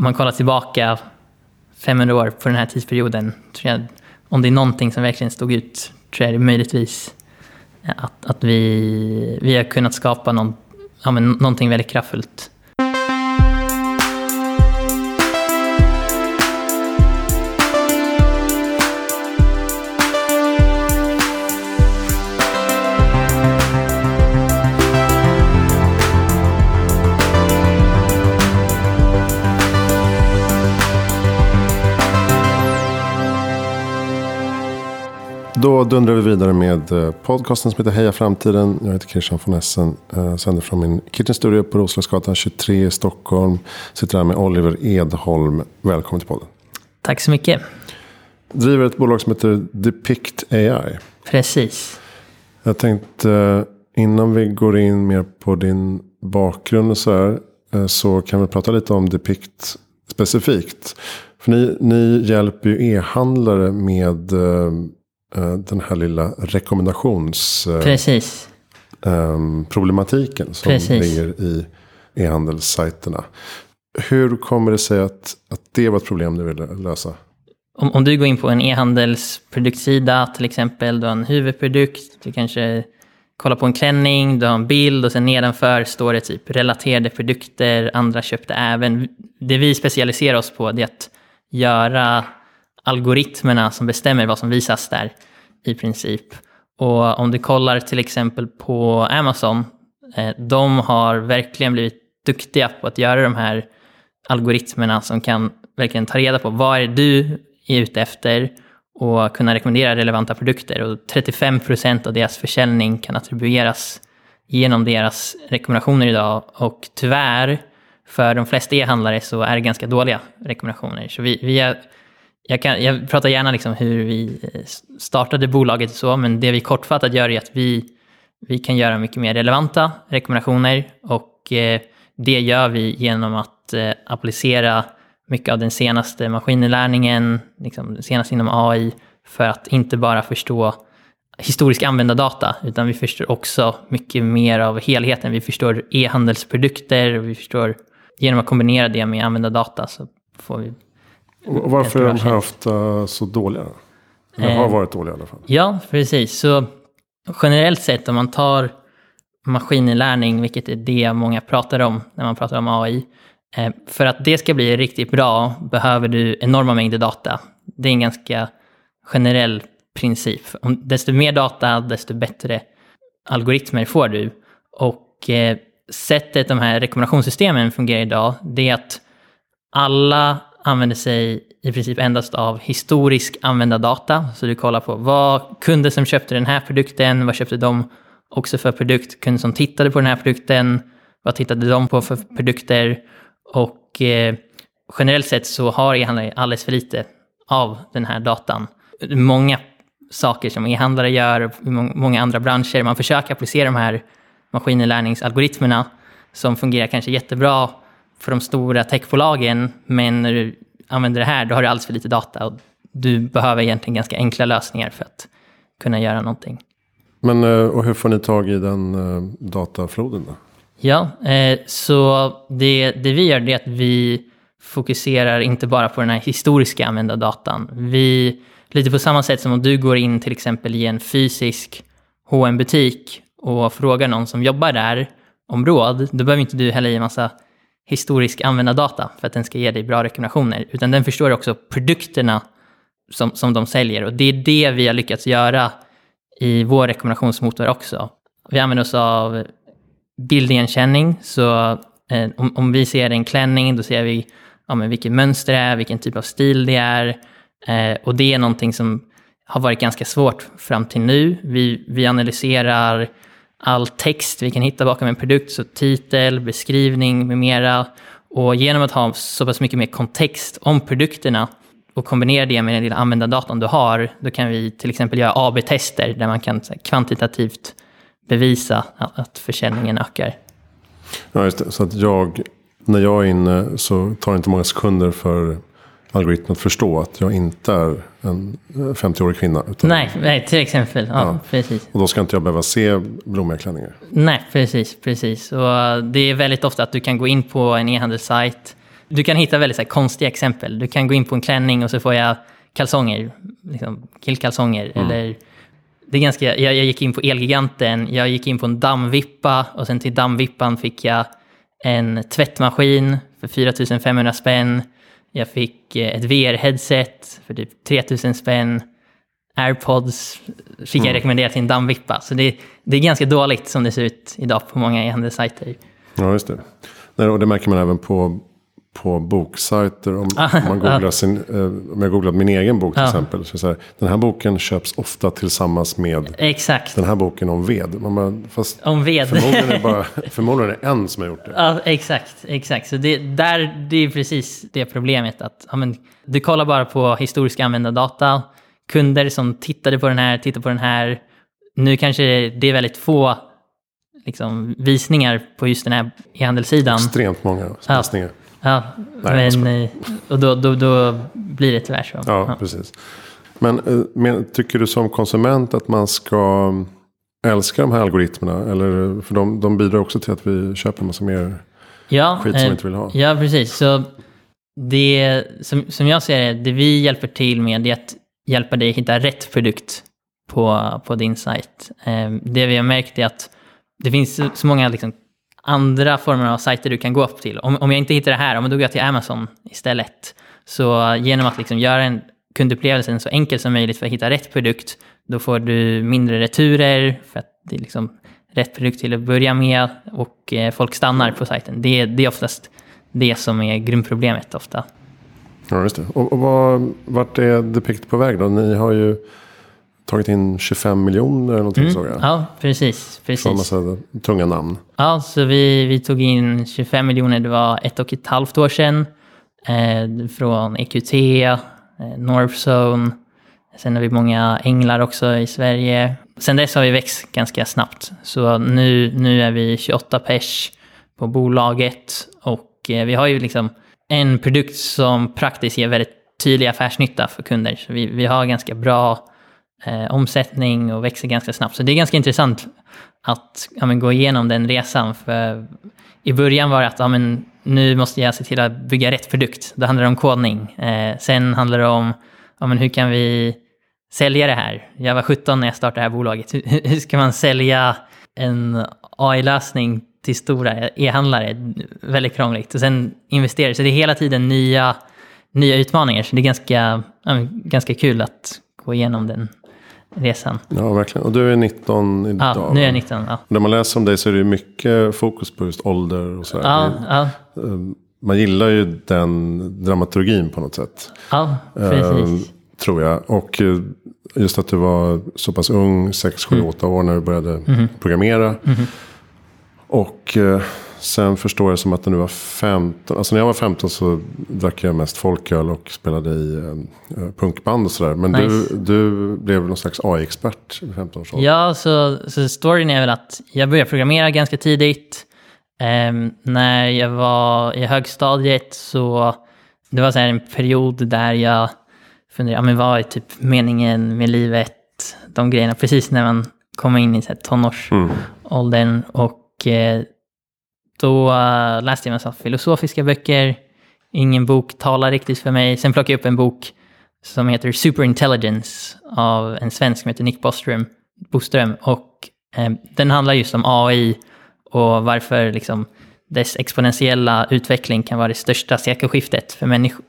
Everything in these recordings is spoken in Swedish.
om man kollar tillbaka 500 år på den här tidsperioden, tror jag, om det är någonting som verkligen stod ut, tror jag det är möjligtvis eh, att, att vi, vi har kunnat skapa någon, ja, men, någonting väldigt kraftfullt. Då dundrar vi vidare med eh, podcasten som heter Heja Framtiden. Jag heter Christian von Essen. Eh, sänder från min kitchen studio på Roslagsgatan 23 i Stockholm. Sitter här med Oliver Edholm. Välkommen till podden. Tack så mycket. Driver ett bolag som heter Depict AI. Precis. Jag tänkte eh, innan vi går in mer på din bakgrund och så här. Så kan vi prata lite om Depict specifikt. För ni, ni hjälper ju e-handlare med den här lilla rekommendationsproblematiken eh, som Precis. ligger i e-handelssajterna. Hur kommer det sig att, att det var ett problem du ville lösa? Om, om du går in på en e-handelsproduktsida till exempel, du har en huvudprodukt, du kanske kollar på en klänning, du har en bild och sen nedanför står det typ relaterade produkter, andra köpte även. Det vi specialiserar oss på är att göra algoritmerna som bestämmer vad som visas där i princip. Och om du kollar till exempel på Amazon, eh, de har verkligen blivit duktiga på att göra de här algoritmerna som kan verkligen ta reda på vad är du är ute efter och kunna rekommendera relevanta produkter. Och 35 procent av deras försäljning kan attribueras genom deras rekommendationer idag. Och tyvärr, för de flesta e-handlare så är det ganska dåliga rekommendationer. Så vi, vi har jag, kan, jag pratar gärna liksom hur vi startade bolaget och så, men det vi kortfattat gör är att vi, vi kan göra mycket mer relevanta rekommendationer och eh, det gör vi genom att eh, applicera mycket av den senaste maskininlärningen, liksom senast inom AI, för att inte bara förstå historisk användardata, utan vi förstår också mycket mer av helheten. Vi förstår e-handelsprodukter och vi förstår, genom att kombinera det med användardata så får vi och varför är de här ofta så dåliga? Eller har eh, varit dåliga i alla fall. Ja, precis. Så generellt sett om man tar maskininlärning, vilket är det många pratar om när man pratar om AI. Eh, för att det ska bli riktigt bra behöver du enorma mängder data. Det är en ganska generell princip. Desto mer data, desto bättre algoritmer får du. Och eh, sättet de här rekommendationssystemen fungerar idag, det är att alla använder sig i princip endast av historisk användardata. Så du kollar på vad kunder som köpte den här produkten, vad köpte de också för produkt, kunder som tittade på den här produkten, vad tittade de på för produkter? Och eh, generellt sett så har e-handlare alldeles för lite av den här datan. Många saker som e-handlare gör, många andra branscher, man försöker applicera de här maskininlärningsalgoritmerna som fungerar kanske jättebra för de stora techbolagen, men när du använder det här, då har du alldeles för lite data och du behöver egentligen ganska enkla lösningar för att kunna göra någonting. Men eh, och hur får ni tag i den eh, datafloden då? Ja, eh, så det, det vi gör är att vi fokuserar inte bara på den här historiska användardatan. Vi, lite på samma sätt som om du går in till exempel i en fysisk hm butik och frågar någon som jobbar där om råd, då behöver inte du hälla i en massa historisk användardata för att den ska ge dig bra rekommendationer, utan den förstår också produkterna som, som de säljer. Och det är det vi har lyckats göra i vår rekommendationsmotor också. Vi använder oss av bildigenkänning, så eh, om, om, vi ser en klänning, då ser vi ja, men vilket mönster det är, vilken typ av stil det är. Eh, och det är någonting som har varit ganska svårt fram till nu. Vi, vi analyserar all text vi kan hitta bakom en produkt, så titel, beskrivning med mera. Och genom att ha så pass mycket mer kontext om produkterna och kombinera det med den lilla användardatorn du har, då kan vi till exempel göra AB-tester där man kan kvantitativt bevisa att försäljningen ökar. Ja, just det. Så att jag, när jag är inne så tar det inte många sekunder för algoritmen att förstå att jag inte är en 50-årig kvinna. Utan, nej, nej, till exempel. Ja, ja, Precis. Och då ska inte jag behöva se blommiga klänningar. Nej, precis. precis. Och det är väldigt ofta att du kan gå in på en e-handelssajt, Du kan hitta väldigt så här, konstiga exempel. Du kan gå in på en klänning och så får jag kalsonger, liksom, killkalsonger. Eller, det är ganska, jag, jag gick in på Elgiganten, jag gick in på en dammvippa och sen till dammvippan fick jag en tvättmaskin för 4500 spänn. Jag fick eh, ett VR-headset för typ 3000 spänn. Airpods fick jag rekommendera till en dammvippa. Så det, det är ganska dåligt som det ser ut idag på många e-handelssajter. Ja, just det. Och det märker man även på, på boksajter. Om, Ah, om, man googlar sin, eh, om jag googlar min egen bok till Ja. exempel. Så så här, den här boken köps ofta tillsammans med Exakt. den här boken om ved. Man bara, fast Om ved. förmodligen är bara förmodligen är det en som har gjort det. Ja, exakt. exakt. Så det, där, det är precis det problemet. Att, ja, men, du kollar bara på historiska användardata. Kunder som tittade på den här, tittar på den här. Nu kanske det är väldigt få liksom, visningar på just den här e-handelssidan. Extremt många läsningar. Ja, Nej, jag men, eh, och då, då, då blir det tyvärr så. Ja, precis. Men, eh, men tycker du som konsument att man ska älska de här algoritmerna? Eller, för de, de bidrar också till att vi köper en massa mer Ja, skit som vi eh, inte vill ha. Ja, precis. Så det som, som jag ser det, det vi hjälper till med är att hjälpa dig hitta rätt produkt på, på din sajt. Eh, Det vi har märkt är att det finns så många liksom andra former av sajter du kan gå upp till. Om, om jag inte hittar det här, då går jag till Amazon istället. Så genom att liksom göra en kundupplevelsen så enkel som möjligt för att hitta rätt produkt, då får du mindre returer för att det är liksom rätt produkt till att börja med och eh, folk stannar på sajten. Det, det är oftast det som är grundproblemet ofta. Ja, just det. Och, och vad, vart är Depict på väg då? Ni har ju tagit in 25 miljoner eller någonting såg jag. Mm. Ja, precis. Från precis. massa tunga namn. Ja, så vi, vi tog in 25 miljoner, det var ett och ett halvt år sedan. Eh, från EQT, eh, Northzone. Sen har vi många änglar också i Sverige. Sen dess har vi växt ganska snabbt. Så nu, nu är vi 28 pers på bolaget. Och eh, vi har ju liksom en produkt som praktiskt ger väldigt tydlig affärsnytta för kunder. Så vi, vi har ganska bra eh, omsättning och växer ganska snabbt. Så det är ganska intressant att ja, men, gå igenom den resan. För I början var det att ja, men, nu måste jag se till att bygga rätt produkt. Då handlar det om kodning. Eh, sen handlar det om ja, men, hur kan vi sälja det här. Jag var 17 när jag startade det här bolaget. Hur, hur ska man sälja en AI-lösning till stora e-handlare? Väldigt krångligt. Och sen investera. Så det är hela tiden nya, nya utmaningar. Så det är ganska, ja, ganska kul att gå igenom den resan. Ja, verkligen. Och du är 19 idag. Ja, nu är jag 19. Ja, När man läser om dig så är det mycket fokus på just ålder och sådär. ja, ja, Man gillar ju den dramaturgin på något sätt. ja Eh, precis. tror jag. Och eh, just att du var så pass ung, 6, 7, 8 år när du började Mhm. programmera. Och eh, sen förstår jag som att när du var 15. Alltså när jag var 15 så drack jag mest folköl och spelade i eh, eh, punkband och sådär. Men Nice. du, du blev någon slags AI-expert vid 15 års ålder. Ja, så, så storyn är väl att jag började programmera ganska tidigt. Ehm, när jag var i högstadiet så det var så här en period där jag funderade, ja, men vad är typ meningen med livet? De grejerna, precis när man kommer in i så här tonårsåldern. Och eh, då uh, läste jag en massa filosofiska böcker. Ingen bok talar riktigt för mig. Sen plockade jag upp en bok som heter Superintelligence av en svensk som heter Nick Boström. Boström och eh, den handlar just om AI och varför liksom, dess exponentiella utveckling kan vara det största sekelskiftet för människ-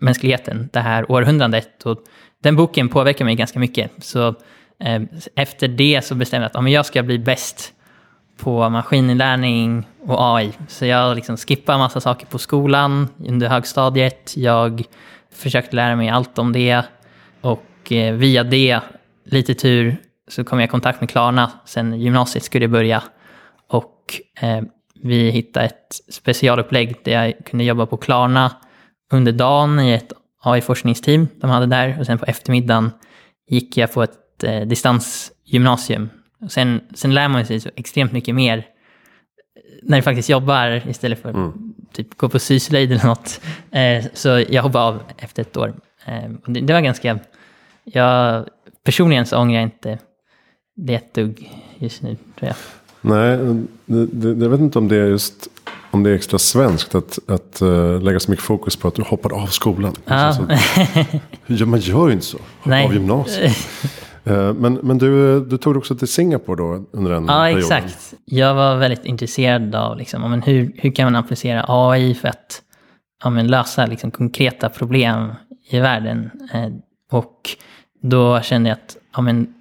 mänskligheten det här århundradet. Och den boken påverkar mig ganska mycket. Så eh, efter det så bestämde jag att om jag ska bli bäst på maskininlärning och AI. Så jag liksom skippade massa saker på skolan under högstadiet. Jag försökte lära mig allt om det. Och eh, via det, lite tur, så kom jag i kontakt med Klarna sen gymnasiet skulle börja. Och eh, vi hittade ett specialupplägg där jag kunde jobba på Klarna under dagen i ett AI-forskningsteam de hade där. Och sen på eftermiddagen gick jag på ett eh, distansgymnasium. Och sen, sen lär man sig så extremt mycket mer när du faktiskt jobbar istället för att typ, gå på syslöjd eller något. Eh, så jag hoppade av efter ett år. Eh, och det, det var ganska... Jag, personligen så ångrar jag inte det ett dugg just nu, tror jag. Nej, det, det, jag vet inte om det är just om det är extra svenskt att, att uh, lägga så mycket fokus på att du hoppade av skolan. Ja. Alltså, ja, man gör ju inte så. Hoppa Nej. av gymnasiet. Uh, men men du, du tog också till Singapore då under den Ja, perioden. exakt. Jag var väldigt intresserad av liksom, ja, men hur, hur kan man applicera AI för att ja, men lösa liksom, konkreta problem i världen. Eh, och då kände jag att ja, men,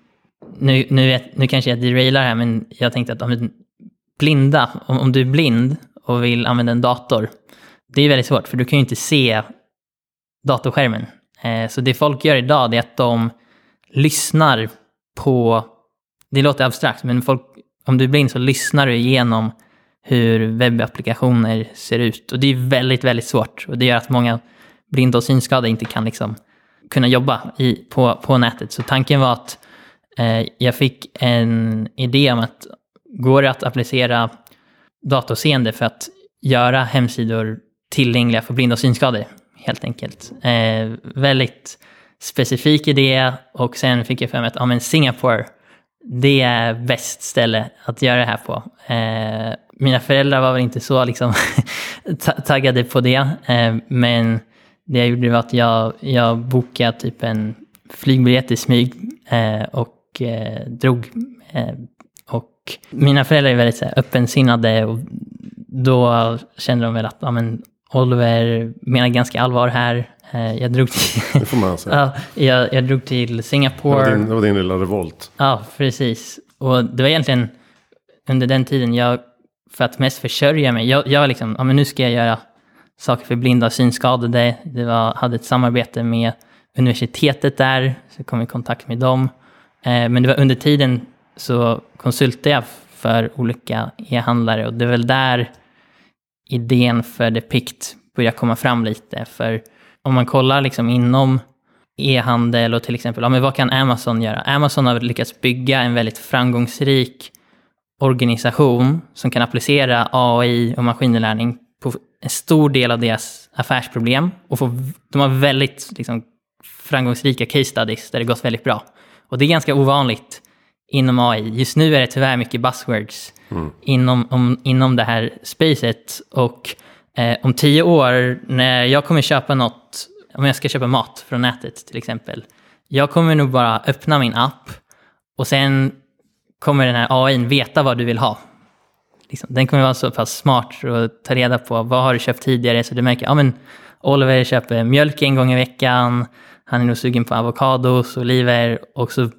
nu, nu, vet- nu kanske jag derailar här, men jag tänkte att ja, men, blinda, om, om du är blind och vill använda en dator, det är väldigt svårt för du kan ju inte se datorskärmen. Eh, så det folk gör idag det är att de lyssnar på, det låter abstrakt, men folk, om du är blind så lyssnar du igenom hur webbapplikationer ser ut. Och det är väldigt, väldigt svårt. Och det gör att många blinda och synskadade inte kan liksom kunna jobba i, på, på nätet. Så tanken var att eh, jag fick en idé om att går det att applicera datorseende för att göra hemsidor tillgängliga för blinda och synskadade, helt enkelt. Eh, väldigt specifik idé och sen fick jag för mig att ja, men Singapore, det är bäst ställe att göra det här på. Eh, mina föräldrar var väl inte så liksom, taggade på det, eh, men det jag gjorde var att jag, jag bokade typ en flygbiljett i smyg eh, och eh, drog. Eh, och mina föräldrar är väldigt så här, öppensinnade och då kände de väl att ja, men, Oliver menar ganska allvar här. Eh, jag, drog till, Det får man säga. ja, jag, jag drog till Det, var Singapore. din, det var din lilla revolt. Ja, precis. Och det var egentligen under den tiden jag, för att mest försörja mig, jag, jag liksom, ja men nu ska jag göra saker för blinda och synskadade. Det var, hade ett samarbete med universitetet där, så kom i kontakt med dem. Eh, men det var under tiden så konsultade jag för olika e-handlare och det är väl där idén för Depict börjar komma fram lite. För om man kollar liksom inom e-handel och till exempel, ja, men vad kan Amazon göra? Amazon har lyckats bygga en väldigt framgångsrik organisation som kan applicera AI och maskininlärning på en stor del av deras affärsproblem. Och få, de har väldigt liksom, framgångsrika case studies där det gått väldigt bra. Och det är ganska ovanligt inom AI. Just nu är det tyvärr mycket buzzwords inom, om, inom det här spacet. Och eh, om tio år, när jag kommer köpa något, om jag ska köpa mat från nätet till exempel, jag kommer nog bara öppna min app och sen kommer den här AI veta vad du vill ha. Liksom, den kommer vara så pass smart och ta reda på vad har du köpt tidigare så du märker, ja men Oliver köper mjölk en gång i veckan, han är nog sugen på avokados, oliver och så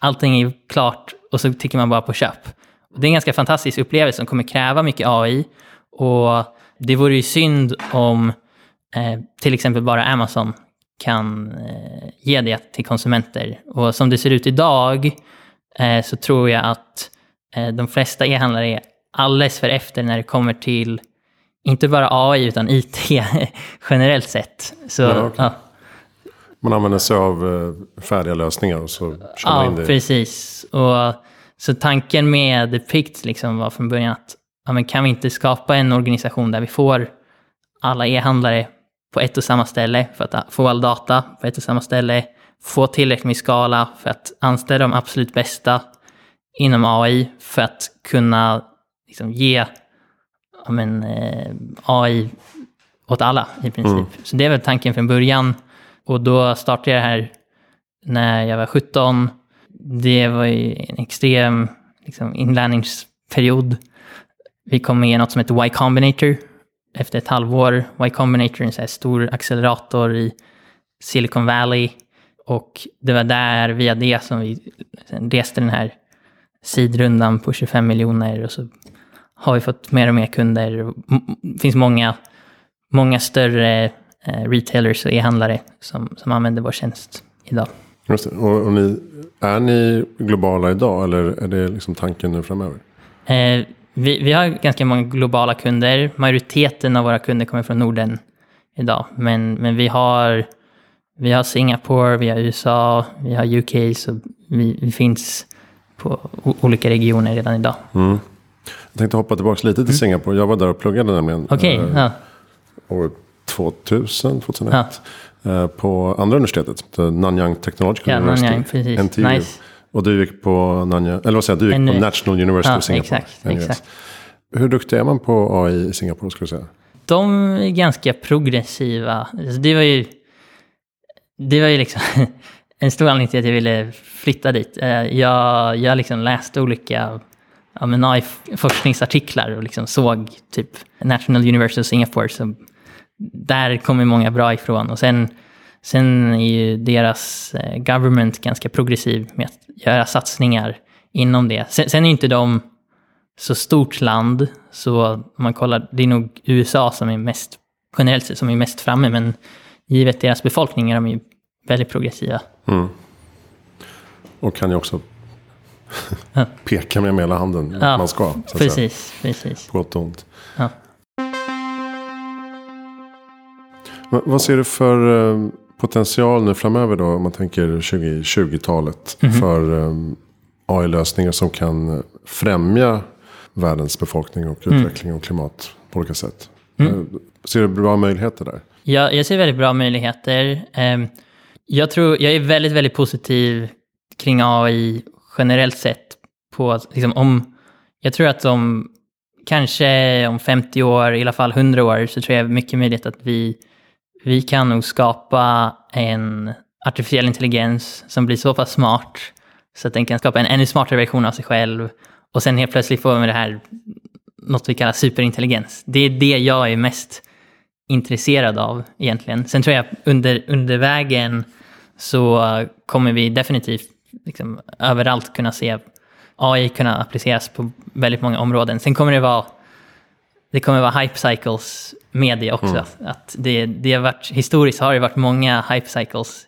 allting är klart och så tycker man bara på köp. Och det är en ganska fantastisk upplevelse som kommer kräva mycket AI och det vore ju synd om eh, till exempel bara Amazon kan eh, ge det till konsumenter. Och som det ser ut idag eh, så tror jag att eh, de flesta e-handlare är alldeles för efter när det kommer till inte bara AI utan IT generellt sett. Så, Ja, okej. ja. Man använder sig av eh, färdiga lösningar och så kör man Ja, in det. precis. Och, så tanken med Depict liksom var från början att ja, men kan vi inte skapa en organisation där vi får alla e-handlare på ett och samma ställe för att få all data på ett och samma ställe, få tillräckligt med skala för att anställa de absolut bästa inom AI för att kunna liksom, ge ja, men, eh, AI åt alla i princip. Så det är väl tanken från början. Och då startade jag det här när jag var 17. Det var ju en extrem liksom, inlärningsperiod. Vi kom med i något som heter Y Combinator efter ett halvår. Y Combinator är en så stor accelerator i Silicon Valley. Och det var där, via det, som vi reste den här sidrundan på 25 miljoner. Och så har vi fått mer och mer kunder. Det finns många, många större eh, retailers och e-handlare som, som använder vår tjänst idag. Just det. Och, och ni, är ni globala idag eller är det liksom tanken nu framöver? Eh, vi, vi har ganska många globala kunder. Majoriteten av våra kunder kommer från Norden idag. Men, men vi, har, vi har Singapore, vi har USA, vi har UK. Så vi, vi finns på olika regioner redan idag. Jag tänkte hoppa tillbaka lite till Singapore. Jag var där och pluggade nämligen. Mm. Okej, eh, ja. år 2000, 2001. eh, På andra universitetet. the Nanyang Technological Ja, University. Nanyang, precis. NTU. Nice. Och du gick på Nanyang, eller vad säger du gick på National University Ja, of Singapore. exakt, NUS. exakt. Hur duktig är man på AI i Singapore skulle du säga? De är ganska progressiva. Alltså, det var ju, det var ju liksom en stor anledning till att jag ville flytta dit. Eh, jag, jag liksom läste olika ja, men AI-forskningsartiklar och liksom såg typ National University of Singapore. Så där kommer många bra ifrån. Och sen, sen är ju deras eh, government ganska progressiv med att göra satsningar inom det. Sen, sen är inte de så stort land, så om man kollar, det är nog USA som är mest, generellt sett, som är mest framme, men givet deras befolkning är de ju väldigt progressiva. Mm. Och kan ju också peka med hela handen ja, man ska. Så precis, precis. På gott och ont. Ja. Vad ser du för eh, potential nu framöver då, om man tänker 2020-talet, mm -hmm. för um, AI-lösningar som kan främja världens befolkning och mm. utveckling mm. och klimat på olika sätt. Mm. Eh, ser du bra möjligheter där? Ja, jag ser väldigt bra möjligheter. Ehm, jag, tror, jag är väldigt, väldigt positiv kring AI generellt sett. På, liksom, om, jag tror att om kanske om 50 år, i alla fall 100 år, så tror jag mycket möjligt att vi, vi kan nog skapa en artificiell intelligens som blir så pass smart så att den kan skapa en ännu smartare version av sig själv. Och sen helt plötsligt får vi det här, något vi kallar superintelligens. Det är det jag är mest intresserad av egentligen. Sen tror jag under, under vägen så kommer vi definitivt liksom, överallt kunna se AI kunna appliceras på väldigt många områden. Sen kommer det vara det kommer vara hype cycles med det också. Mm. Att det, det har varit, historiskt har det varit många hype cycles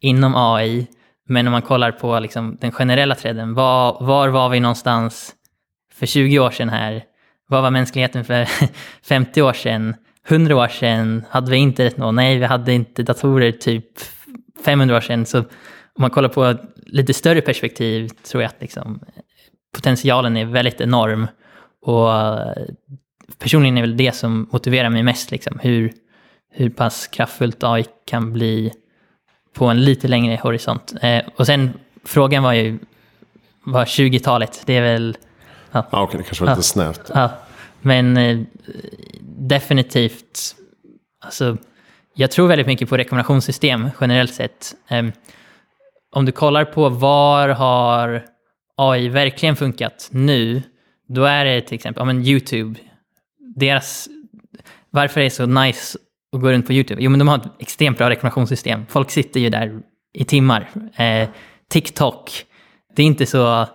inom AI. Men om man kollar på liksom den generella trenden, var, var var vi någonstans för 20 år sedan här? Vad var mänskligheten för 50 år sedan? 100 år sedan hade vi internet nå? Nej, vi hade inte datorer typ 500 år sedan. Så om man kollar på ett lite större perspektiv tror jag att liksom, potentialen är väldigt enorm. Och personligen är väl det som motiverar mig mest, liksom, hur, hur pass kraftfullt AI kan bli på en lite längre horisont. Eh, och sen, frågan var ju, var 20-talet, det är väl... Ja, ah, okej, okay, det kanske var lite ja, snävt. Ja, men eh, definitivt, alltså, jag tror väldigt mycket på rekommendationssystem generellt sett. Eh, om du kollar på var har AI verkligen funkat nu, då är det till exempel, ja men YouTube, deras, varför är det så nice att gå runt på YouTube? Jo men de har ett extremt bra rekommendationssystem. Folk sitter ju där i timmar. Eh, TikTok, det är inte så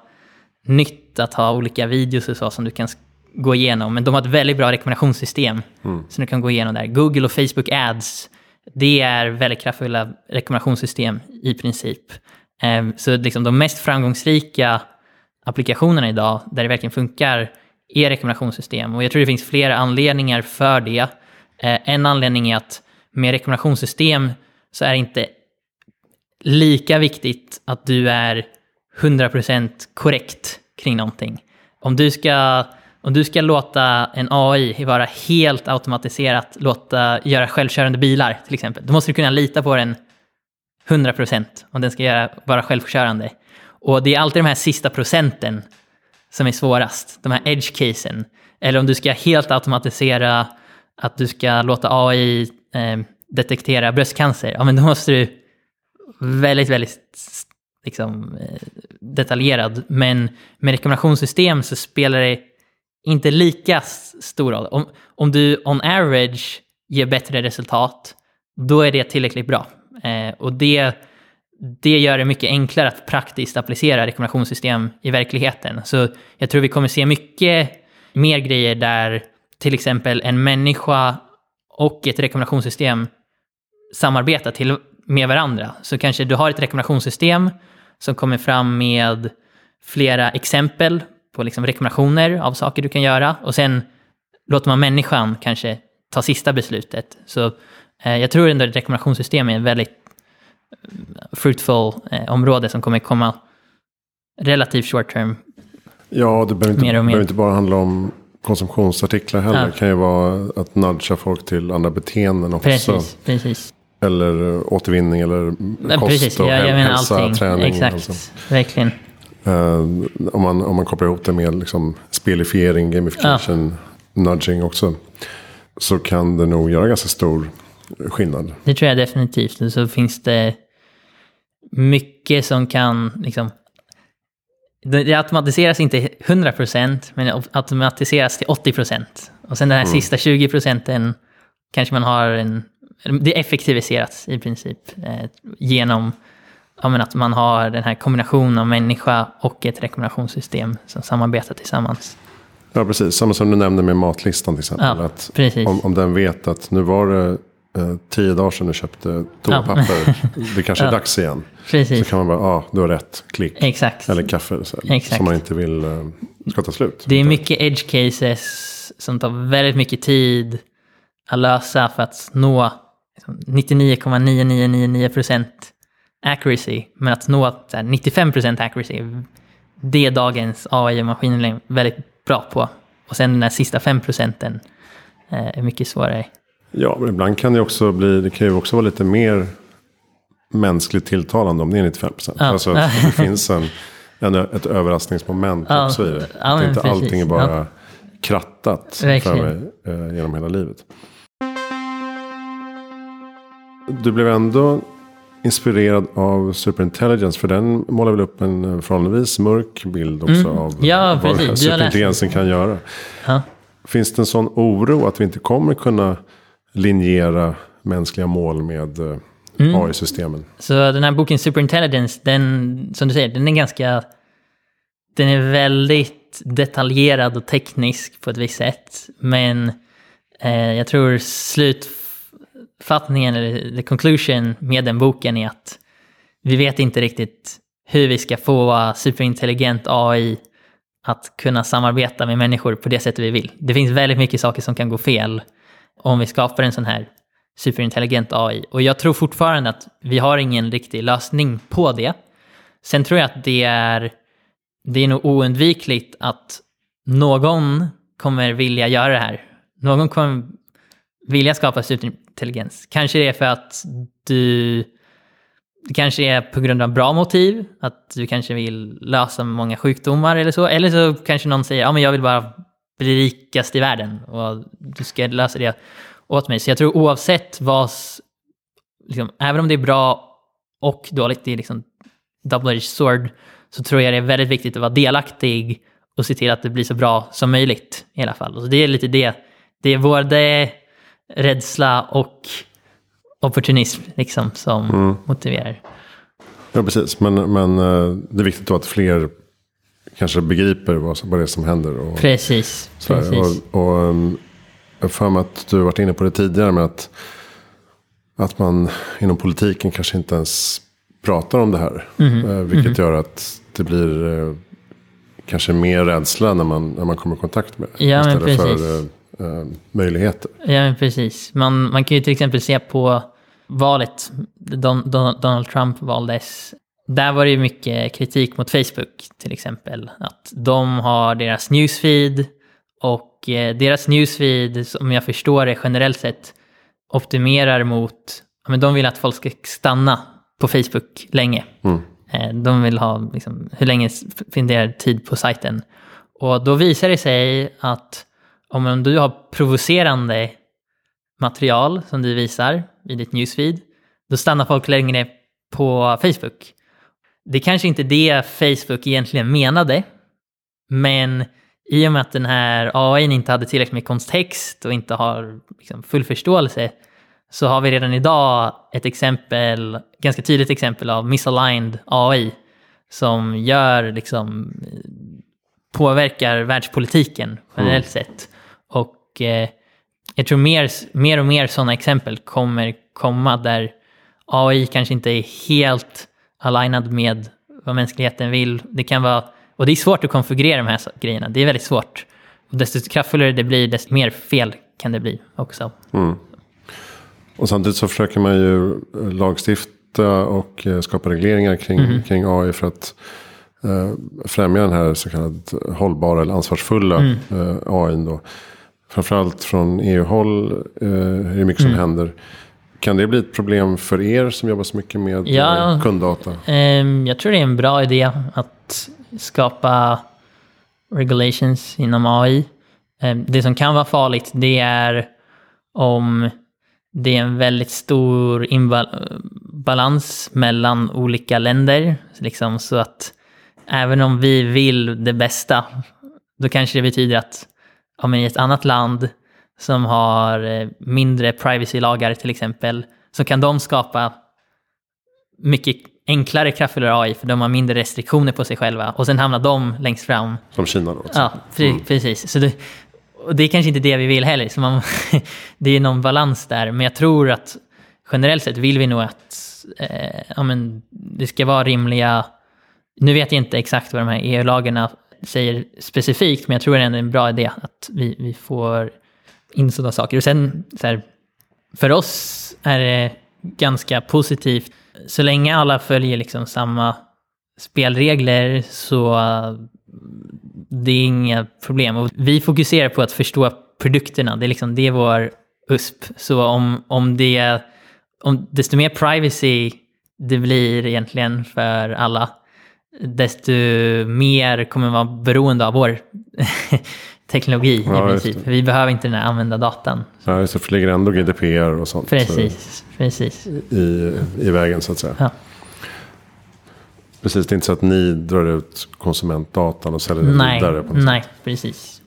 nytt att ha olika videos och så som du kan gå igenom, men de har ett väldigt bra rekommendationssystem mm. som du kan gå igenom där. Google och Facebook Ads, det är väldigt kraftfulla rekommendationssystem i princip. Ehm, så liksom de mest framgångsrika applikationerna idag, där det verkligen funkar, är rekommendationssystem. Och jag tror det finns flera anledningar för det. Eh, en anledning är att med rekommendationssystem så är det inte lika viktigt att du är 100% korrekt kring någonting. Om du ska om du ska låta en AI vara helt automatiserat, låta göra självkörande bilar till exempel, då måste du kunna lita på den 100% om den ska göra, vara självkörande. Och det är alltid de här sista procenten som är svårast, de här edge-casen. Eller om du ska helt automatisera att du ska låta AI eh, detektera bröstcancer, ja men då måste du väldigt, väldigt liksom, eh, detaljerad. Men med rekommendationssystem så spelar det inte lika stor roll. Om, om du on average ger bättre resultat, då är det tillräckligt bra. Eh, och det, det gör det mycket enklare att praktiskt applicera rekommendationssystem i verkligheten. Så jag tror vi kommer se mycket mer grejer där till exempel en människa och ett rekommendationssystem samarbetar till, med varandra. Så kanske du har ett rekommendationssystem som kommer fram med flera exempel på liksom rekommendationer av saker du kan göra och sen låter man människan kanske ta sista beslutet. Så eh, jag tror ändå att rekommendationssystem är en väldigt eh, fruitful eh, område som kommer komma relativt short term. Ja, det behöver inte, mer behöver inte bara handla om konsumtionsartiklar heller. Ja. Det kan ju vara att nudga folk till andra beteenden också. Precis, precis. Eller återvinning eller kost precis. och jag, jag hälsa, allting. träning. Exakt, alltså. verkligen. Eh, om, man, om man kopplar ihop det med liksom spelifiering, gamification, nudging också. Så kan det nog göra ganska stor skillnad. Det tror jag definitivt. Så finns det mycket som kan liksom... Det automatiseras inte 100% men det automatiseras till 80%. Och sen den här sista 20 procenten kanske man har en... Det effektiviseras i princip eh, genom ja, att man har den här kombinationen av människa och ett rekommendationssystem som samarbetar tillsammans. Ja, precis. Samma som du nämnde med matlistan till exempel. Ja, att precis. om, om den vet att nu var det eh, tio dagar sedan du köpte toapapper. Det kanske är Ja. dags igen. Så Precis, kan man bara, ja, ah, du har rätt. Klick. exakt. Eller kaffe. Så, Exakt. Som man inte vill eh, ska ta slut. Det är mycket edge cases som tar väldigt mycket tid att lösa för att nå liksom 99,9999% accuracy. Men att nå så här 95% accuracy, det är dagens AI och maskininlärning väldigt bra på. Och sen den här sista 5% eh, är mycket svårare. Ja, men ibland kan det också bli, det kan ju också vara lite mer mänskligt tilltalande om det är 95 procent. Ja. Alltså att det finns en, en, ett överraskningsmoment Ja, också i det. ja, att inte precis. allting är bara krattat för mig eh, genom hela livet. Du blev ändå inspirerad av Superintelligence. För den målar väl upp en eh, förhållandevis mörk bild också av Mm. Ja, vad superintelligensen kan göra. Ja. Finns det en sån oro att vi inte kommer kunna linjera mänskliga mål med eh, Mm. AI-systemen? Så den här boken Superintelligence, den, som du säger, den är ganska... Den är väldigt detaljerad och teknisk på ett visst sätt. Men eh, jag tror slutfattningen, eller the conclusion med den boken är att vi vet inte riktigt hur vi ska få superintelligent AI att kunna samarbeta med människor på det sättet vi vill. Det finns väldigt mycket saker som kan gå fel om vi skapar en sån här superintelligent AI. Och jag tror fortfarande att vi har ingen riktig lösning på det. Sen tror jag att det är, det är nog oundvikligt att någon kommer vilja göra det här. Någon kommer vilja skapa superintelligens. Kanske det är för att du det kanske är på grund av bra motiv, att du kanske vill lösa många sjukdomar eller så. Eller så kanske någon säger, ja men jag vill bara bli rikast i världen och du ska lösa det åt mig. Så jag tror oavsett vad, liksom, även om det är bra och dåligt, det är liksom double-edged sword, så tror jag det är väldigt viktigt att vara delaktig och se till att det blir så bra som möjligt i alla fall. Så det är lite det. Det är både rädsla och opportunism liksom som motiverar. Ja, precis. Men, men eh, det är viktigt då att fler kanske begriper vad, vad det är som händer. Och, Precis, så här. precis. och, och um, jag för mig att du har varit inne på det tidigare med att, att man inom politiken kanske inte ens pratar om det här. Eh, vilket gör att det blir eh, kanske mer rädsla när man, när man kommer i kontakt med det. Ja, istället för eh, möjligheter. Ja, men precis. Man, man kan ju till exempel se på valet, Don, Don, Donald Trump valdes. Där var det ju mycket kritik mot Facebook till exempel. Att de har deras newsfeed och eh, deras newsfeed, som jag förstår det generellt sett, optimerar mot, men de vill att folk ska stanna på Facebook länge. Eh, De vill ha liksom, hur länge spenderar tid på sajten. Och då visar det sig att om du har provocerande material som du visar i ditt newsfeed, då stannar folk längre på Facebook. Det är kanske inte det Facebook egentligen menade, men i och med att den här AI inte hade tillräckligt med kontext och inte har liksom full förståelse så har vi redan idag ett exempel, ganska tydligt exempel av misaligned AI som gör liksom påverkar världspolitiken generellt sett. Och eh, jag tror mer, mer och mer sådana exempel kommer komma där AI kanske inte är helt alignad med vad mänskligheten vill. Det kan vara, och det är svårt att konfigurera de här grejerna. Det är väldigt svårt. Och desto kraftfullare det blir, desto mer fel kan det bli också. Och samtidigt så försöker man ju eh, lagstifta och eh, skapa regleringar kring, Mhm. kring AI för att eh, främja den här så kallad hållbara eller ansvarsfulla Mm. eh, AI. Då. Framförallt från EU-håll eh, är det mycket Mm. som händer. Kan det bli ett problem för er som jobbar så mycket med Ja. eh, kunddata? Ehm, jag tror det är en bra idé att skapa regulations inom AI. Eh, Det som kan vara farligt det är om det är en väldigt stor imbalans mellan olika länder. Liksom, så att även om vi vill det bästa, då kanske det betyder att ja, men i ett annat land som har eh, mindre privacy-lagar till exempel, så kan de skapa mycket enklare kraftfullare AI för de har mindre restriktioner på sig själva. Och sen hamnar de längst fram. Som Kina då? Ja, pre- precis. Så det, och det är kanske inte det vi vill heller. Så man, det är någon balans där. Men jag tror att generellt sett vill vi nog att eh, ja, men det ska vara rimliga... Nu vet jag inte exakt vad de här EU-lagarna säger specifikt, men jag tror ändå det är en bra idé att vi, vi får in sådana saker. Och sen, så här, för oss är det ganska positivt. Så länge alla följer liksom samma spelregler så eh, det är inga problem. Och vi fokuserar på att förstå produkterna. Det är, liksom, det är vår USP. Så om, om det om desto mer privacy det blir egentligen för alla, desto mer kommer man vara beroende av vår teknologi Ja, i princip. det. Vi behöver inte den här använda datan. Ja, just det, för det ligger ändå GDPR och sånt Precis, precis. i, i vägen så att säga. Ja. Precis, det är inte så att ni drar ut konsumentdatan och säljer Nej, vidare. På något nej, precis. sätt.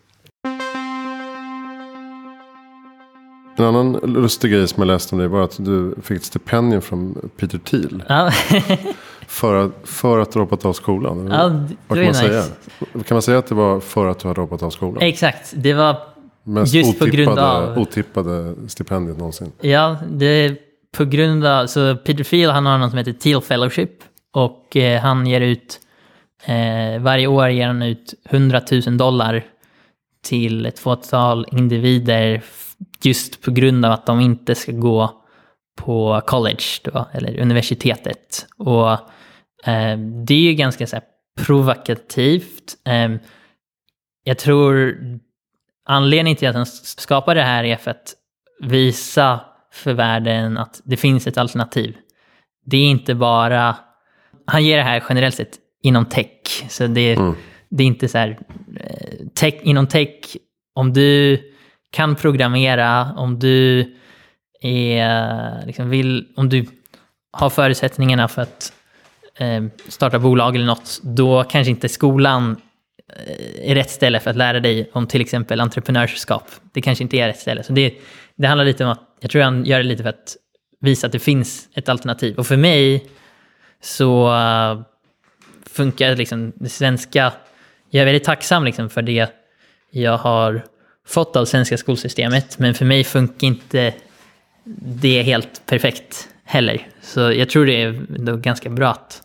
En annan lustig grej som jag läste om dig var att du fick ett stipendium från Peter Thiel. Ja, För att, för att du hoppat av skolan. ja det Vad kan man nice. säga? Kan man säga att det var för att du hade hoppat av skolan? Exakt, det var Mest just på grund otippade, av- otippade stipendiet någonsin. Ja, det är på grund av... Så Peter Thiel han har något som heter Thiel Fellowship. Och eh, han ger ut... Eh, varje år ger han ut 100 000 dollar till ett fåtal individer just på grund av att de inte ska gå på college då, eller universitetet. Och eh, det är ju ganska så provokativt. Eh, jag tror anledningen till att han skapar det här är för att visa för världen att det finns ett alternativ. Det är inte bara... Han ger det här generellt sett inom tech. Så det, det är inte så här... eh, Tech, inom tech, om du kan programmera, om du är, liksom vill, om du har förutsättningarna för att eh, starta bolag eller något, då kanske inte skolan eh, är rätt ställe för att lära dig om till exempel entreprenörskap. Det kanske inte är rätt ställe. Så det, det handlar lite om att, jag tror han gör det lite för att visa att det finns ett alternativ. Och för mig så eh, funkar liksom det svenska, jag är väldigt tacksam liksom för det jag har fått av svenska skolsystemet, men för mig funkar inte det helt perfekt heller. Så jag tror det är ganska bra att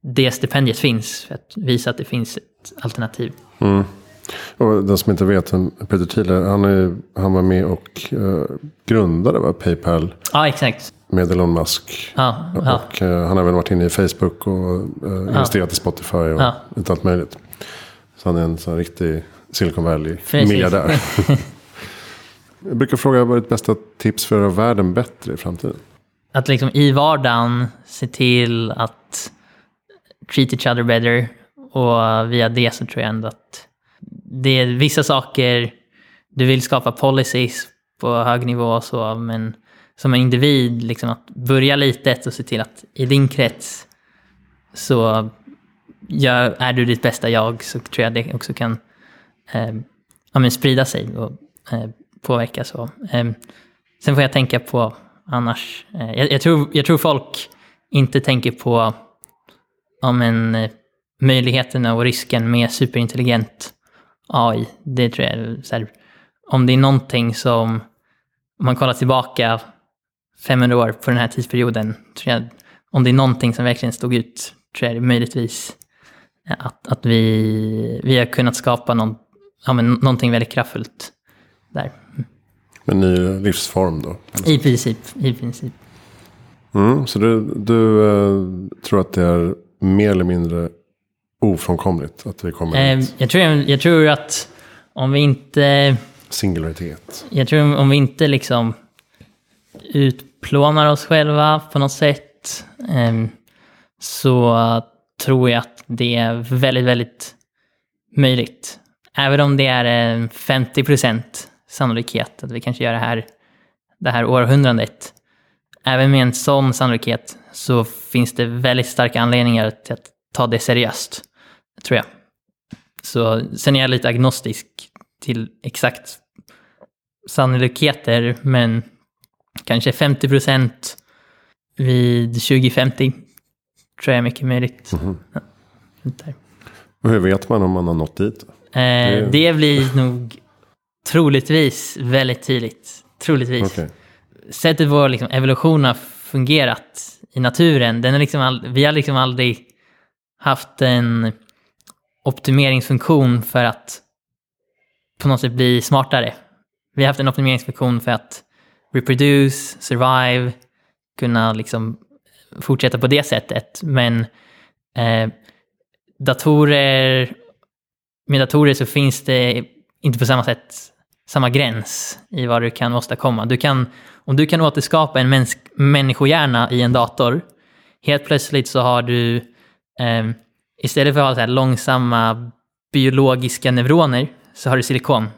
det stipendiet finns för att visa att det finns ett alternativ. Och den som inte vet Peter Thiel är, han, är, han var med och uh, grundade va, Paypal Ja, exakt. med Elon Musk. Ja, ja. Och eh, han har väl varit inne i Facebook och uh, investerat i Spotify och Ja. allt möjligt. Så han är en sån riktig Silicon. Valley-miljardär. Jag brukar fråga vad är ditt bästa tips för att göra världen bättre i framtiden? Att liksom i vardagen se till att treat each other better. Och via det så tror jag ändå att det är vissa saker, du vill skapa policies på hög nivå och så, men som en individ, liksom att börja litet och se till att i din krets så gör, är du ditt bästa jag, så tror jag det också kan eh, ja, men sprida sig och eh, påverka så. Eh, sen får jag tänka på annars. Eh, jag, jag, tror, jag tror folk inte tänker på ja, men, eh, möjligheterna och risken med superintelligent AI. Det tror jag så här, om det är någonting som, om man kollar tillbaka 500 år på den här tidsperioden, tror jag, om det är någonting som verkligen stod ut, tror jag det möjligtvis eh, att, att vi, vi har kunnat skapa någon, ja, men, någonting väldigt kraftfullt där. En ny livsform då? I princip, i princip. Mm, så du, du eh, tror att det är mer eller mindre ofrånkomligt att vi kommer Eh, dit? jag, tror, jag tror att om vi inte, Singularitet. jag tror om vi inte liksom utplånar oss själva på något sätt, eh, så tror jag att det är väldigt, väldigt möjligt. Även om det är en 50 procent sannolikhet att vi kanske gör det här, det här århundradet. Även med en sån sannolikhet så finns det väldigt starka anledningar till att ta det seriöst, tror jag. Så sen är jag lite agnostisk till exakt sannolikheter, men kanske 50 procent vid 2050 tror jag är mycket möjligt. Mhm. Ja, hur vet man om man har nått dit? Eh, det blir nog troligtvis väldigt tydligt. Troligtvis. Okej. Sättet vår liksom, evolution har fungerat i naturen, den är liksom all, vi har liksom aldrig haft en optimeringsfunktion för att på något sätt bli smartare. Vi har haft en optimeringsfunktion för att reproduce, survive, kunna liksom fortsätta på det sättet. Men eh, datorer, med datorer så finns det inte på samma sätt samma gräns i vad du kan åstadkomma. Du kan, om du kan återskapa en mäns människohjärna i en dator, helt plötsligt så har du, eh, istället för att ha så här långsamma biologiska neuroner, så har du silikon.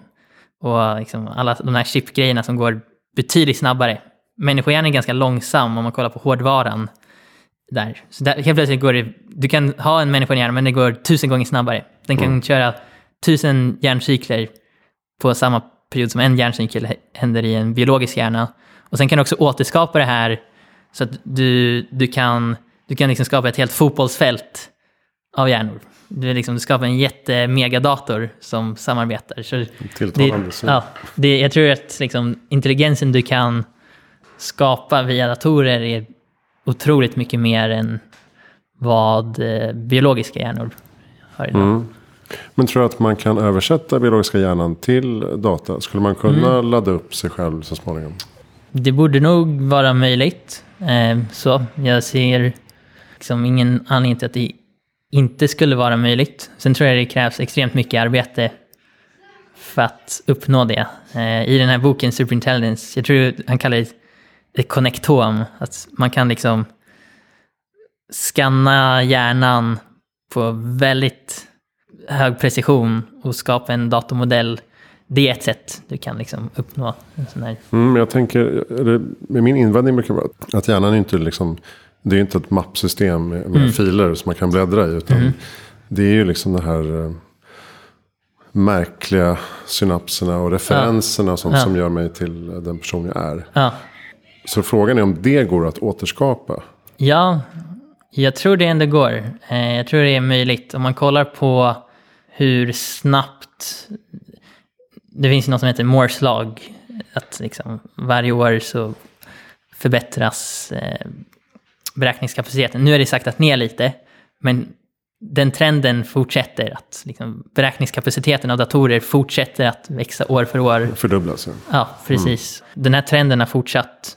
Och liksom alla de här chipgrejerna som går betydligt snabbare. Människohjärnan är ganska långsam om man kollar på hårdvaran. Där. Så där, helt plötsligt går det, du kan ha en människohjärna men det går tusen gånger snabbare. Den kan köra tusen hjärncykler på samma period som en hjärncykel hä- händer i en biologisk hjärna. Och sen kan du också återskapa det här så att du, du kan, du kan liksom skapa ett helt fotbollsfält av hjärnor. Du, liksom, du skapar en jättemegadator som samarbetar. Så Tilltalande det, ja, det, jag tror att liksom, intelligensen du kan skapa via datorer är otroligt mycket mer än vad eh, biologiska hjärnor har idag. Mm. Men tror du att man kan översätta biologiska hjärnan till data? Skulle man kunna Mm. ladda upp sig själv så småningom? Det borde nog vara möjligt. Eh, så jag ser liksom ingen anledning till att det inte skulle vara möjligt. Sen tror jag det krävs extremt mycket arbete för att uppnå det. Eh, I den här boken Superintelligence, jag tror han kallar det ett connectom. Att man kan liksom skanna hjärnan på väldigt hög precision och skapa en datormodell. Det är ett sätt du kan liksom uppnå en sån här Mm, jag tänker, eller, min invändning brukar vara att hjärnan är inte liksom, det är inte ett mappsystem med, med filer som man kan bläddra i. Utan det är ju liksom det här eh, märkliga synapserna och referenserna som, Ja. som gör mig till den person jag är. Ja, Så frågan är om det går att återskapa. ja jag tror det ändå går. Eh, Jag tror det är möjligt. Om man kollar på hur snabbt... Det finns ju något som heter Moores lag. Att liksom varje år så förbättras eh, beräkningskapaciteten. Nu är det saktat ner lite, men den trenden fortsätter. att liksom, Beräkningskapaciteten av datorer fortsätter att växa år för år. Fördubblas. ja. Ja, precis. Den här trenden har fortsatt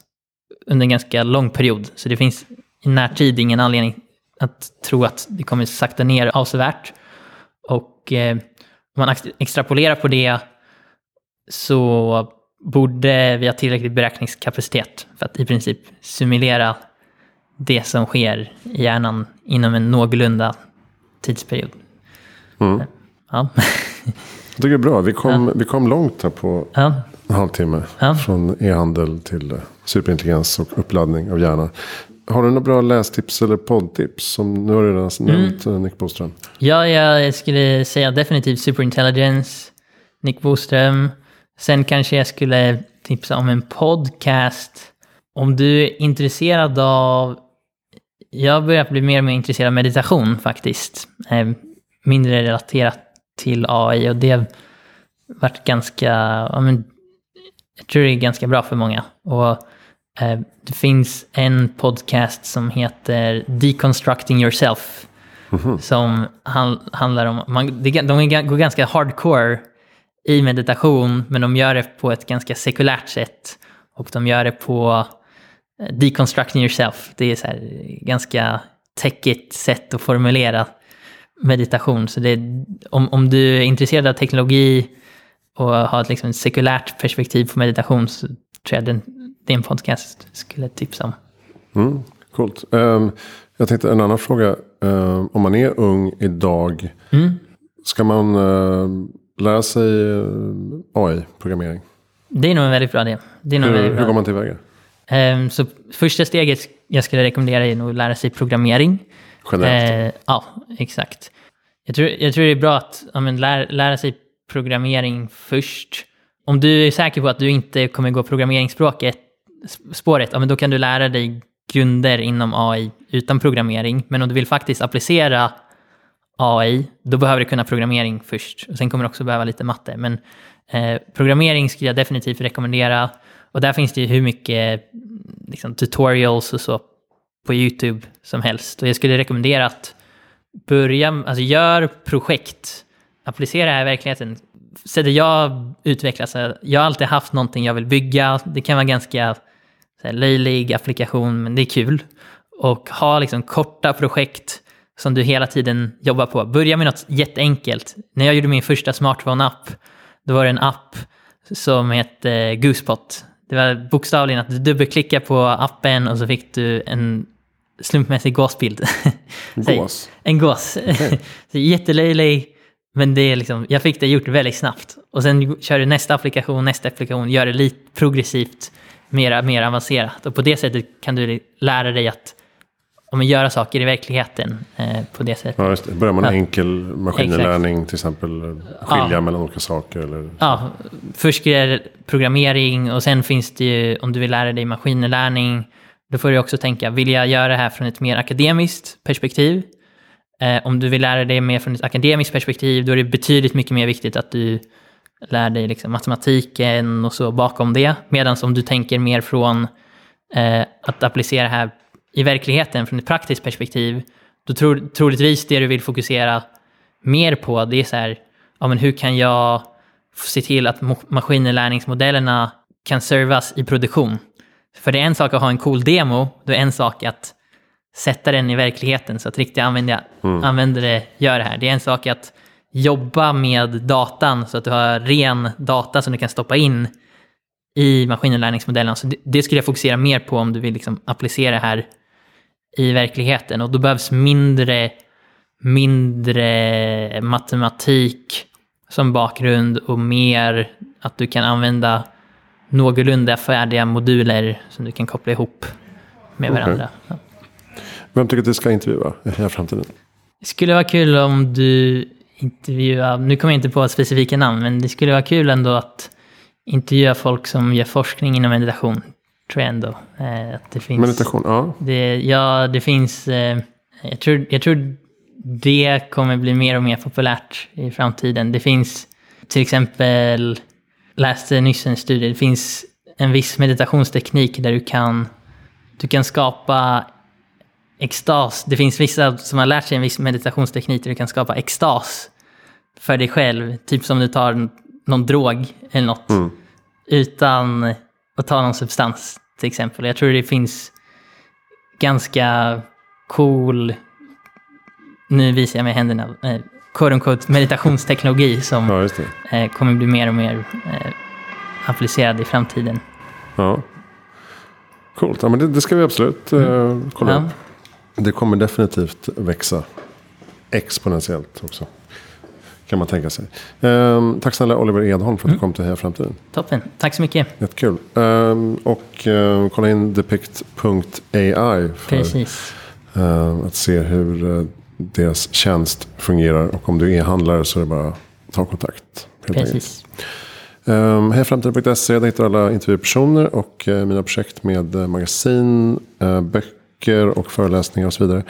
under en ganska lång period. Så det finns i närtid ingen anledning att tro att det kommer sakta ner avsevärt. Och eh, om man ex- extrapolerar på det så borde vi ha tillräcklig beräkningskapacitet för att i princip simulera det som sker i hjärnan inom en någorlunda tidsperiod. Mm. Ja, Jag tycker det är bra. Vi kom, vi kom långt här på ja, en halvtimme. Ja. Från e-handel till superintelligens och uppladdning av hjärnan. Har du några bra lästips eller poddtips? Som nu har du redan Mm. nämnt eh, Nick Boström. Ja, jag skulle säga definitivt Superintelligence, Nick Boström. Sen kanske jag skulle tipsa om en podcast. Om du är intresserad av... Jag börjar bli mer och mer intresserad av meditation faktiskt. Eh, mindre relaterat till AI och det har varit ganska... Ja, men, jag tror det är ganska bra för många. Och det finns en podcast som heter Deconstructing Yourself som han, handlar om, man, de går ganska hardcore i meditation, men de gör det på ett ganska sekulärt sätt. Och de gör det på eh, deconstructing yourself. Det är så här ganska techigt sätt att formulera meditation. Så det om, om du är intresserad av teknologi och har ett liksom sekulärt perspektiv på meditation så tror jag den, en podcast skulle tipsa om. Mm. Coolt. Um, jag tänkte en annan fråga. Um, om man är ung idag. Mm. Ska man uh, lära sig uh, AI-programmering? Det är nog en väldigt bra idé. Det är nog Hur, väldigt hur bra. går man tillväga? Ehm, så första steget jag skulle rekommendera är nog att lära sig programmering. Generellt? Eh, ja, exakt. Jag tror, jag tror det är bra att ja, men lär, lära sig programmering först. Om du är säker på att du inte kommer gå programmeringsspråket, spåret, ja, men då kan du lära dig grunder inom AI utan programmering. Men om du vill faktiskt applicera AI, då behöver du kunna programmering först. Och sen kommer du också behöva lite matte. Men eh, programmering skulle jag definitivt rekommendera. Och där finns det ju hur mycket liksom, tutorials och så på YouTube som helst. Och jag skulle rekommendera att börja, alltså gör projekt, applicera det här i verkligheten. Sättet jag utvecklas, jag har alltid haft någonting jag vill bygga. Det kan vara ganska här, löjlig applikation, men det är kul. Och ha liksom korta projekt som du hela tiden jobbar på. Börja med något jätteenkelt. När jag gjorde min första smartphone-app, då var det en app som hette Goosepot. Det var bokstavligen att du dubbelklickar på appen och så fick du en slumpmässig gåsbild. Gås? En gås. Så Jättelöjlig, men det är liksom, jag fick det gjort väldigt snabbt. Och sen kör du nästa applikation, nästa applikation, gör det lite progressivt, mer, mer avancerat. Och på det sättet kan du lära dig att om man göra saker i verkligheten eh, på det sättet. Ja, just det. Börjar man Ja. enkel maskininlärning till exempel. Skilja Ja. mellan olika saker. Eller, Ja, först är det programmering och sen finns det ju, om du vill lära dig maskininlärning, då får du också tänka, vill jag göra det här från ett mer akademiskt perspektiv? Eh, om du vill lära dig mer från ett akademiskt perspektiv, då är det betydligt mycket mer viktigt att du lär dig liksom matematiken och så bakom det. Medan om du tänker mer från eh, att applicera här i verkligheten från ett praktiskt perspektiv, då tror, troligtvis det du vill fokusera mer på, det är så här, ja men hur kan jag se till att mo- maskininlärningsmodellerna kan servas i produktion? För det är en sak att ha en cool demo, det är en sak att sätta den i verkligheten så att riktiga användare, användare gör det här. Det är en sak att jobba med datan så att du har ren data som du kan stoppa in i maskininlärningsmodellerna. Så det, skulle jag fokusera mer på om du vill liksom applicera det här i verkligheten. Och då behövs mindre, mindre matematik som bakgrund och mer att du kan använda någorlunda färdiga moduler som du kan koppla ihop med varandra. Ja. Vem tycker du ska intervjua i framtiden? Det skulle vara kul om du intervjuar, nu kommer jag inte på specifika namn, men det skulle vara kul ändå att intervjua folk som gör forskning inom meditation. Tror jag ändå. Eh, att det finns, Meditation, ja. Det, ja, det finns, eh, jag, tror, jag tror det kommer bli mer och mer populärt i framtiden. Det finns till exempel, läste nyss en studie, det finns en viss meditationsteknik där du kan, du kan skapa extas. Det finns vissa som har lärt sig en viss meditationsteknik där du kan skapa extas för dig själv. Typ som du tar någon drog eller något. Utan att ta någon substans till exempel. Jag tror det finns ganska cool, nu visar jag med händerna, eh, quote unquote meditationsteknologi som Ja, eh, kommer bli mer och mer eh, applicerad i framtiden. Ja. Coolt, ja, men det, det ska vi absolut eh, kolla Ja. upp. Det kommer definitivt växa exponentiellt också. Kan man tänka sig. Ehm, tack snälla Oliver Edholm för att du kom till Heja Framtiden. Toppen, tack så mycket. Jättekul. Ehm, och eh, kolla in depict.ai för Precis. eh, att se hur eh, deras tjänst fungerar. Och om du är handlare så är det bara att ta kontakt. Precis. Um, Hejaframtiden.se, där hittar du alla intervjupersoner och eh, mina projekt med eh, magasin, böcker och föreläsningar och så vidare.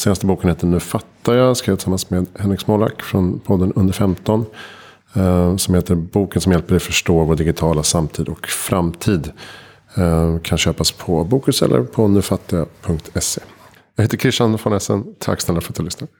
Senaste boken heter Nu fattar jag, skrev tillsammans med Henrik Smolak från podden Under 15. Eh, som heter Boken som hjälper dig förstå vår digitala samtid och framtid. Eh, kan köpas på Bokus eller på nufattiga.se. Jag heter Christian von Essen, tack snälla för att du lyssnade.